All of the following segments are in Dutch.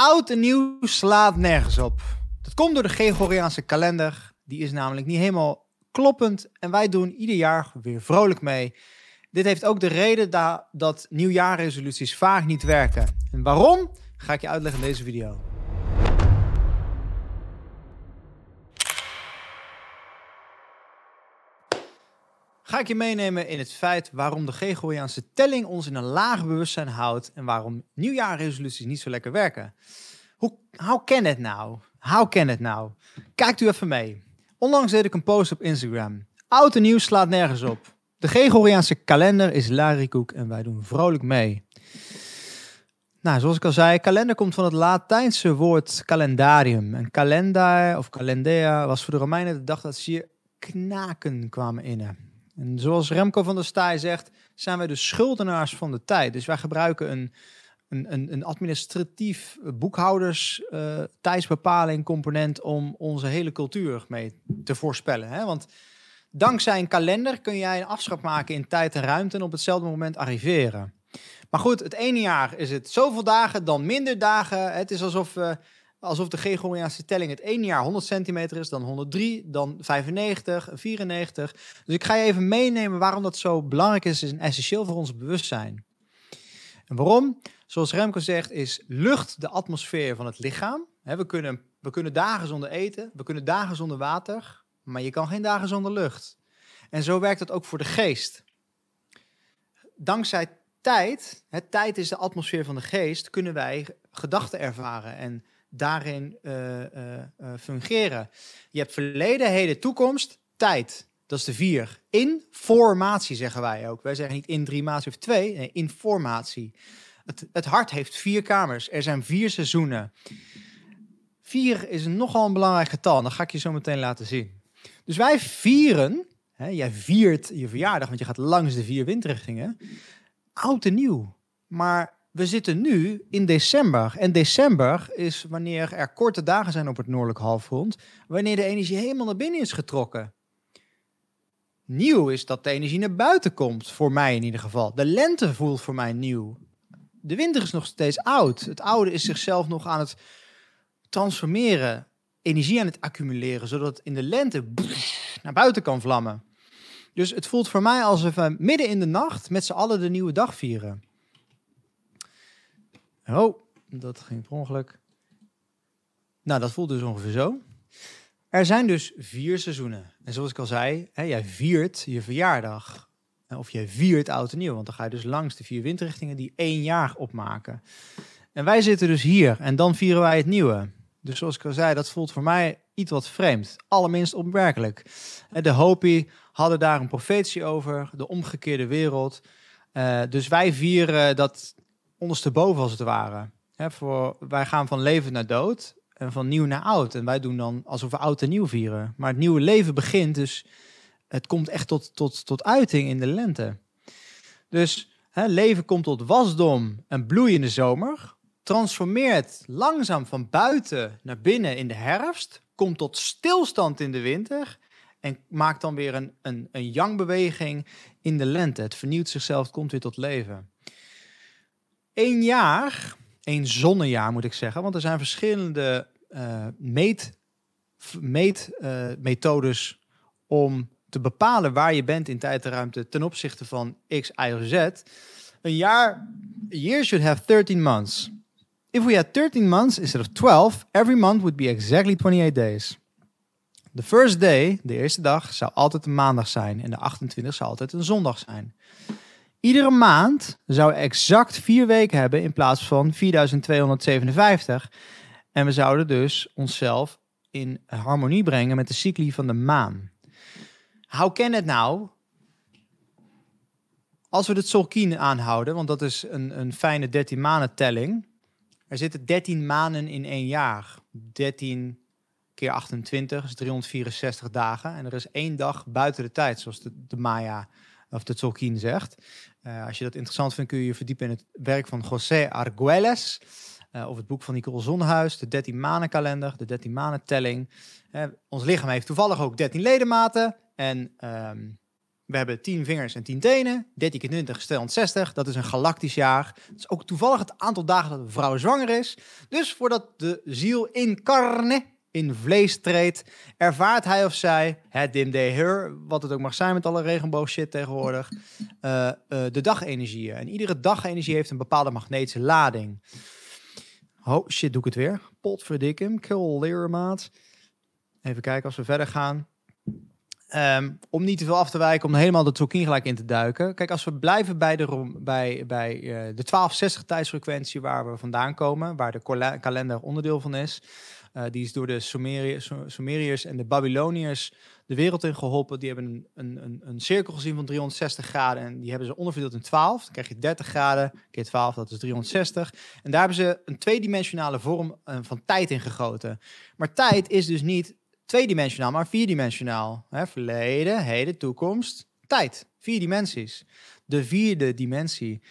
Oud en nieuw slaat nergens op. Dat komt door de Gregoriaanse kalender. Die is namelijk niet helemaal kloppend. En wij doen ieder jaar weer vrolijk mee. Dit heeft ook de reden da dat nieuwjaarresoluties vaak niet werken. En waarom? Ga ik je uitleggen in deze video. Ik je meenemen in het feit waarom de Gregoriaanse telling ons in een laag bewustzijn houdt en waarom nieuwjaarresoluties niet zo lekker werken. Hoe, how it now? How can it now? Kijkt u even mee. Onlangs deed ik een post op Instagram. Oud en nieuw slaat nergens op. De Gregoriaanse kalender is larikoek en wij doen vrolijk mee. Nou, zoals ik al zei, kalender komt van het Latijnse woord calendarium. En calenda of calendea was voor de Romeinen de dag dat ze hier knaken kwamen innen. En zoals Remco van der Staaij zegt, zijn wij de schuldenaars van de tijd. Dus wij gebruiken een, een, een, administratief boekhouders uh, tijdsbepaling component om onze hele cultuur mee te voorspellen. Hè? Want dankzij een kalender kun jij een afspraak maken in tijd en ruimte en op hetzelfde moment arriveren. Maar goed, het ene jaar is het zoveel dagen, dan minder dagen. Het is alsof we alsof de Gregoriaanse telling het ene jaar 100 centimeter is, dan 103, dan 95, 94. Dus ik ga je even meenemen waarom dat zo belangrijk is en essentieel voor ons bewustzijn. En waarom? Zoals Remco zegt, is lucht de atmosfeer van het lichaam. we, kunnen, we kunnen dagen zonder eten, we kunnen dagen zonder water, maar je kan geen dagen zonder lucht. En zo werkt het ook voor de geest. Dankzij tijd, het tijd is de atmosfeer van de geest, kunnen wij gedachten ervaren en daarin uh, uh, fungeren. Je hebt verleden, heden, toekomst, tijd. Dat is de vier. Informatie zeggen wij ook. Wij zeggen niet informatie of twee, informatie. Het, het hart heeft vier kamers. Er zijn vier seizoenen. Vier is nogal een belangrijk getal. Dat ga ik je zo meteen laten zien. Dus wij vieren, hè, jij viert je verjaardag, want je gaat langs de vier windrichtingen. Oud en nieuw. Maar we zitten nu in december. En december is wanneer er korte dagen zijn op het noordelijk halfrond, wanneer de energie helemaal naar binnen is getrokken. Nieuw is dat de energie naar buiten komt, voor mij in ieder geval. De lente voelt voor mij nieuw. De winter is nog steeds oud. Het oude is zichzelf nog aan het transformeren, energie aan het accumuleren, zodat in de lente naar buiten kan vlammen. Dus het voelt voor mij alsof we midden in de nacht met z'n allen de nieuwe dag vieren. Oh, dat ging per ongeluk. Nou, dat voelt dus ongeveer zo. Er zijn dus vier seizoenen. En zoals ik al zei, hè, jij viert je verjaardag. Of jij viert oud en nieuw. Want dan ga je dus langs de vier windrichtingen die één jaar opmaken. En wij zitten dus hier. En dan vieren wij het nieuwe. Dus zoals ik al zei, dat voelt voor mij iets wat vreemd. Allerminst opmerkelijk. De Hopi hadden daar een profetie over. De omgekeerde wereld. Uh, dus wij vieren dat ondersteboven als het ware. voor, wij gaan van leven naar dood en van nieuw naar oud. En wij doen dan alsof we oud en nieuw vieren. Maar het nieuwe leven begint, dus het komt echt tot, tot, tot uiting in de lente. Dus leven komt tot wasdom en bloei in de zomer. Transformeert langzaam van buiten naar binnen in de herfst. Komt tot stilstand in de winter. En maakt dan weer een, een, een yang-beweging in de lente. Het vernieuwt zichzelf, komt weer tot leven één jaar, één zonnejaar moet ik zeggen, want er zijn verschillende uh, meet, meetmethodes uh, om te bepalen waar je bent in tijd en ruimte ten opzichte van X, Y of Z. Een jaar, a year should have 13 months. If we had 13 months instead of 12, every month would be exactly 28 days. The first day, de eerste dag, zou altijd een maandag zijn en de 28 zou altijd een zondag zijn. Iedere maand zou exact vier weken hebben in plaats van 4257. En we zouden dus onszelf in harmonie brengen met de cycli van de maan. How can it nou? Als we het Solkien aanhouden, want dat is een, een fijne 13 maanden telling. Er zitten 13 maanden in één jaar. 13 keer 28 is 364 dagen. En er is één dag buiten de tijd, zoals de Maya of de Tolkien zegt. Uh, als je dat interessant vindt, kun je je verdiepen in het werk van José Arguelles. Uh, of het boek van Nicole Zonhuis, de 13 manen kalender, de 13 manen telling. Uh, ons lichaam heeft toevallig ook 13 ledematen. En um, we hebben 10 vingers en 10 tenen. 13 keer 20 is 260. Dat is een galactisch jaar. Het is ook toevallig het aantal dagen dat een vrouw zwanger is. Dus voordat de ziel in carne, in vlees treedt, ervaart hij of zij, het dim de her, wat het ook mag zijn met alle regenboog shit tegenwoordig, uh, uh, de dagenergieën. En iedere dagenergie heeft een bepaalde magnetische lading. Oh shit, doe ik het weer. Potverdikkem, kill maat. Even kijken als we verder gaan. Um, om niet te veel af te wijken, om helemaal de Tolkien gelijk in te duiken. Kijk, als we blijven bij de, bij, bij, uh, de 1260 tijdsfrequentie waar we vandaan komen, waar de kalender onderdeel van is. Uh, die is door de Sumeriërs, en de Babyloniërs de wereld in geholpen. Die hebben een, een, een, cirkel gezien van 360 graden en die hebben ze onderverdeeld in 12. Dan krijg je 30 graden keer 12, dat is 360. En daar hebben ze een tweedimensionale vorm uh, van tijd in gegoten. Maar tijd is dus niet tweedimensionaal, maar vierdimensionaal. Hè, verleden, heden, toekomst, tijd. Vier dimensies. De vierde dimensie.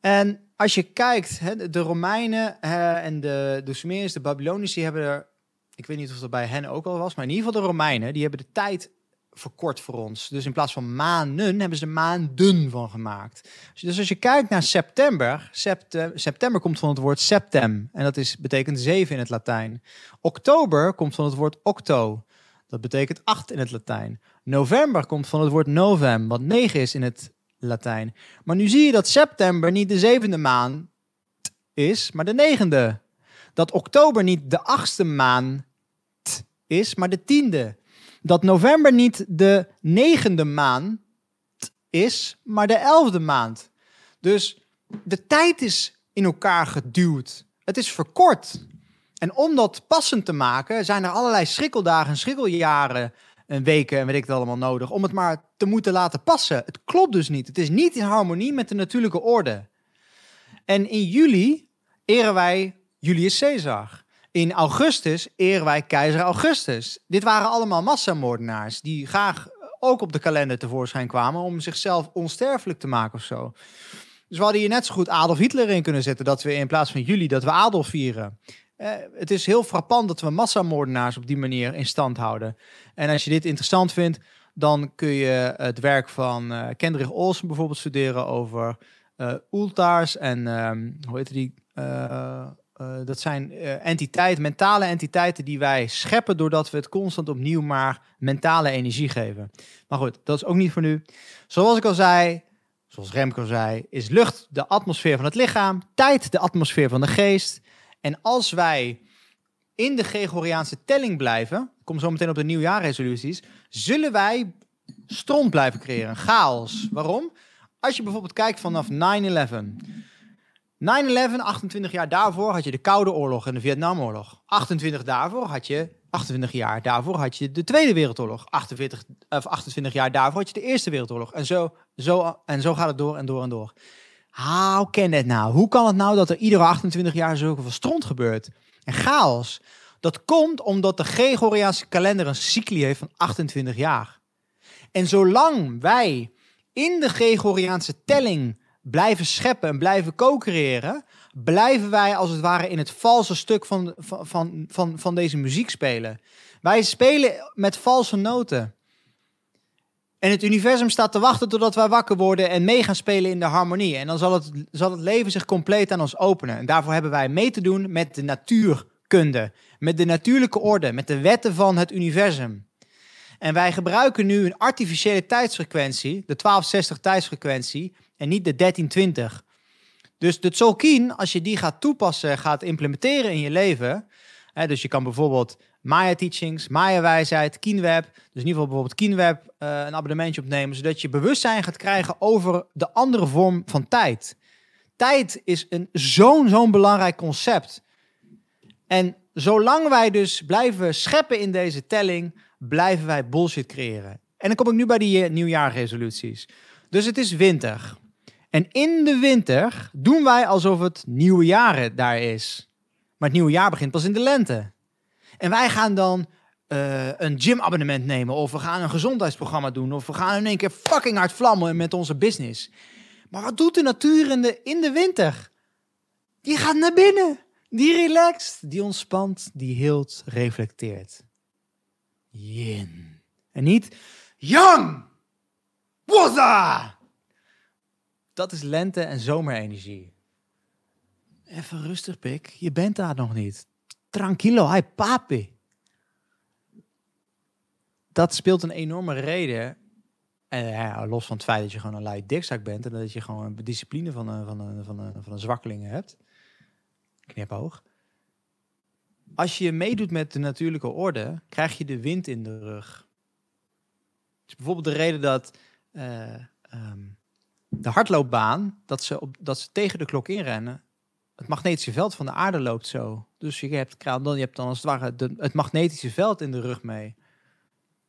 En als je kijkt, hè, de Romeinen hè, en de, de Sumeriërs, de Babyloniërs, die hebben er, ik weet niet of dat bij hen ook al was, maar in ieder geval de Romeinen, die hebben de tijd verkort voor ons. Dus in plaats van maanden hebben ze maanden van gemaakt. Dus als je kijkt naar september, september, september komt van het woord septem. En dat is, betekent zeven in het Latijn. Oktober komt van het woord octo. Dat betekent acht in het Latijn. November komt van het woord novem, wat negen is in het Latijn. Maar nu zie je dat september niet de zevende maand is, maar de negende. Dat oktober niet de achtste maand is, maar de tiende dat november niet de negende maand is, maar de elfde maand. Dus de tijd is in elkaar geduwd. Het is verkort. En om dat passend te maken, zijn er allerlei schrikkeldagen, schrikkeljaren en weken en weet ik het allemaal nodig. Om het maar te moeten laten passen. Het klopt dus niet. Het is niet in harmonie met de natuurlijke orde. En in juli eren wij Julius Caesar. In augustus eren wij keizer Augustus. Dit waren allemaal massamoordenaars die graag ook op de kalender tevoorschijn kwamen om zichzelf onsterfelijk te maken of zo. Dus we hadden hier net zo goed Adolf Hitler in kunnen zetten, dat we in plaats van juli, dat we Adolf vieren. Eh, het is heel frappant dat we massamoordenaars op die manier in stand houden. En als je dit interessant vindt, dan kun je het werk van uh, Kendrick Olsen bijvoorbeeld studeren over uh, Ultars en ehm, hoe heet die? Uh, dat zijn uh, entiteiten, mentale entiteiten die wij scheppen doordat we het constant opnieuw maar mentale energie geven. Maar goed, dat is ook niet voor nu. Zoals ik al zei, zoals Remco zei, is lucht de atmosfeer van het lichaam, tijd de atmosfeer van de geest. En als wij in de Gregoriaanse telling blijven, kom zo meteen op de nieuwjaarresoluties, zullen wij stront blijven creëren, chaos. Waarom? Als je bijvoorbeeld kijkt vanaf 9-11. 9-11, 28 jaar daarvoor had je de Koude Oorlog en de Vietnamoorlog. 28 daarvoor had je, 28 jaar daarvoor had je de Tweede Wereldoorlog. 48, of 28 jaar daarvoor had je de Eerste Wereldoorlog. En zo, zo, en zo gaat het door en door en door. Hoe kan het nou? Hoe kan het nou dat er iedere 28 jaar zoveel stront gebeurt? En chaos. Dat komt omdat de Gregoriaanse kalender een cycli heeft van 28 jaar. En zolang wij in de Gregoriaanse telling blijven scheppen en blijven co-creëren, blijven wij als het ware in het valse stuk van, van, van, van deze muziek spelen. Wij spelen met valse noten. En het universum staat te wachten totdat wij wakker worden en mee gaan spelen in de harmonie. En dan zal het, zal het leven zich compleet aan ons openen. En daarvoor hebben wij mee te doen met de natuurkunde, met de natuurlijke orde, met de wetten van het universum. En wij gebruiken nu een artificiële tijdsfrequentie, de 1260 tijdsfrequentie, en niet de 1320. Dus de Tzolk'in, als je die gaat toepassen, gaat implementeren in je leven. Hè, dus je kan bijvoorbeeld Maya Teachings, Maya Wijsheid, Kienweb. Dus in ieder geval bijvoorbeeld Kienweb uh, een abonnementje opnemen. Zodat je bewustzijn gaat krijgen over de andere vorm van tijd. Tijd is een zo'n zo'n belangrijk concept. En zolang wij dus blijven scheppen in deze telling, blijven wij bullshit creëren. En dan kom ik nu bij die uh, nieuwjaarresoluties. Dus het is winter. En in de winter doen wij alsof het nieuwe jaar daar is. Maar het nieuwe jaar begint pas in de lente. En wij gaan dan uh, een gymabonnement nemen. Of we gaan een gezondheidsprogramma doen. Of we gaan in één keer fucking hard vlammen met onze business. Maar wat doet de natuur in de, in de winter? Die gaat naar binnen. Die relaxt, die ontspant, die hield, reflecteert. Yin. En niet yang. Woza! Dat is lente- en zomerenergie. Even rustig, pik. Je bent daar nog niet. Tranquilo, hai papi. Dat speelt een enorme reden. En ja, los van het feit dat je gewoon een lui dikzak bent... en dat je gewoon een discipline van een, van een, van een, van een zwakkeling hebt. Knipoog. Als je meedoet met de natuurlijke orde... krijg je de wind in de rug. Dus bijvoorbeeld de reden dat... eh, ehm, de hardloopbaan, dat ze, op, dat ze tegen de klok inrennen, het magnetische veld van de aarde loopt zo. Dus je hebt, dan, je hebt dan als het ware het magnetische veld in de rug mee.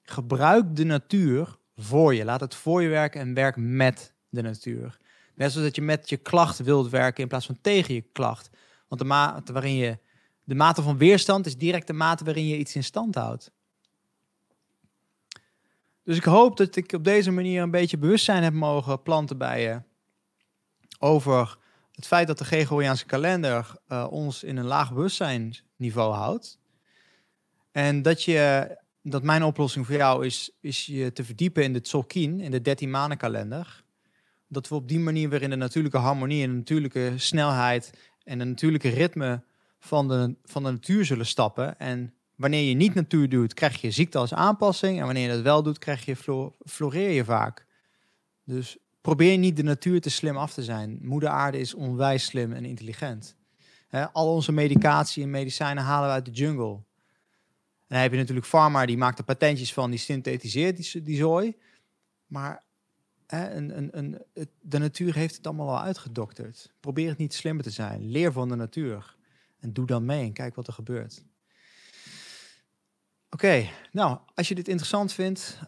Gebruik de natuur voor je. Laat het voor je werken en werk met de natuur. Net zoals dat je met je klacht wilt werken in plaats van tegen je klacht. Want de mate waarin je de mate van weerstand is direct de mate waarin je iets in stand houdt. Dus ik hoop dat ik op deze manier een beetje bewustzijn heb mogen planten bij je over het feit dat de Gregoriaanse kalender uh, ons in een laag bewustzijnsniveau houdt. En dat, je, dat mijn oplossing voor jou is, is je te verdiepen in de Tzolk'in, in de 13 maanden kalender. Dat we op die manier weer in de natuurlijke harmonie en de natuurlijke snelheid en de natuurlijke ritme van de, van de natuur zullen stappen. En wanneer je niet natuur doet, krijg je ziekte als aanpassing. En wanneer je dat wel doet, krijg je flo floreer je vaak. Dus probeer niet de natuur te slim af te zijn. Moeder aarde is onwijs slim en intelligent. al onze medicatie en medicijnen halen we uit de jungle. En dan heb je natuurlijk Pharma, die maakt er patentjes van, die synthetiseert die, die zooi. Maar een, een, een, de natuur heeft het allemaal al uitgedokterd. Probeer het niet slimmer te zijn. Leer van de natuur. En doe dan mee en kijk wat er gebeurt. Oké, nou, als je dit interessant vindt,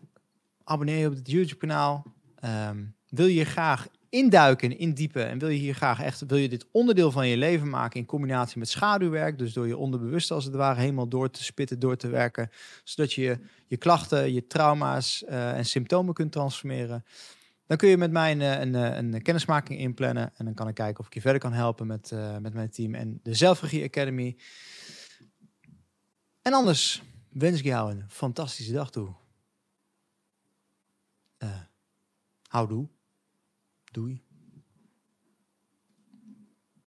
abonneer je op het YouTube-kanaal. Um, wil je graag induiken, indiepen en wil je hier graag echt, wil je dit onderdeel van je leven maken in combinatie met schaduwwerk, dus door je onderbewust als het ware helemaal door te spitten, door te werken, zodat je je klachten, je trauma's uh, en symptomen kunt transformeren. Dan kun je met mij een, een, een, kennismaking inplannen en dan kan ik kijken of ik je verder kan helpen met, uh, met mijn team en de Zelfregie Academy. En anders wens ik jou een fantastische dag toe. Uh, houdoe. Doei.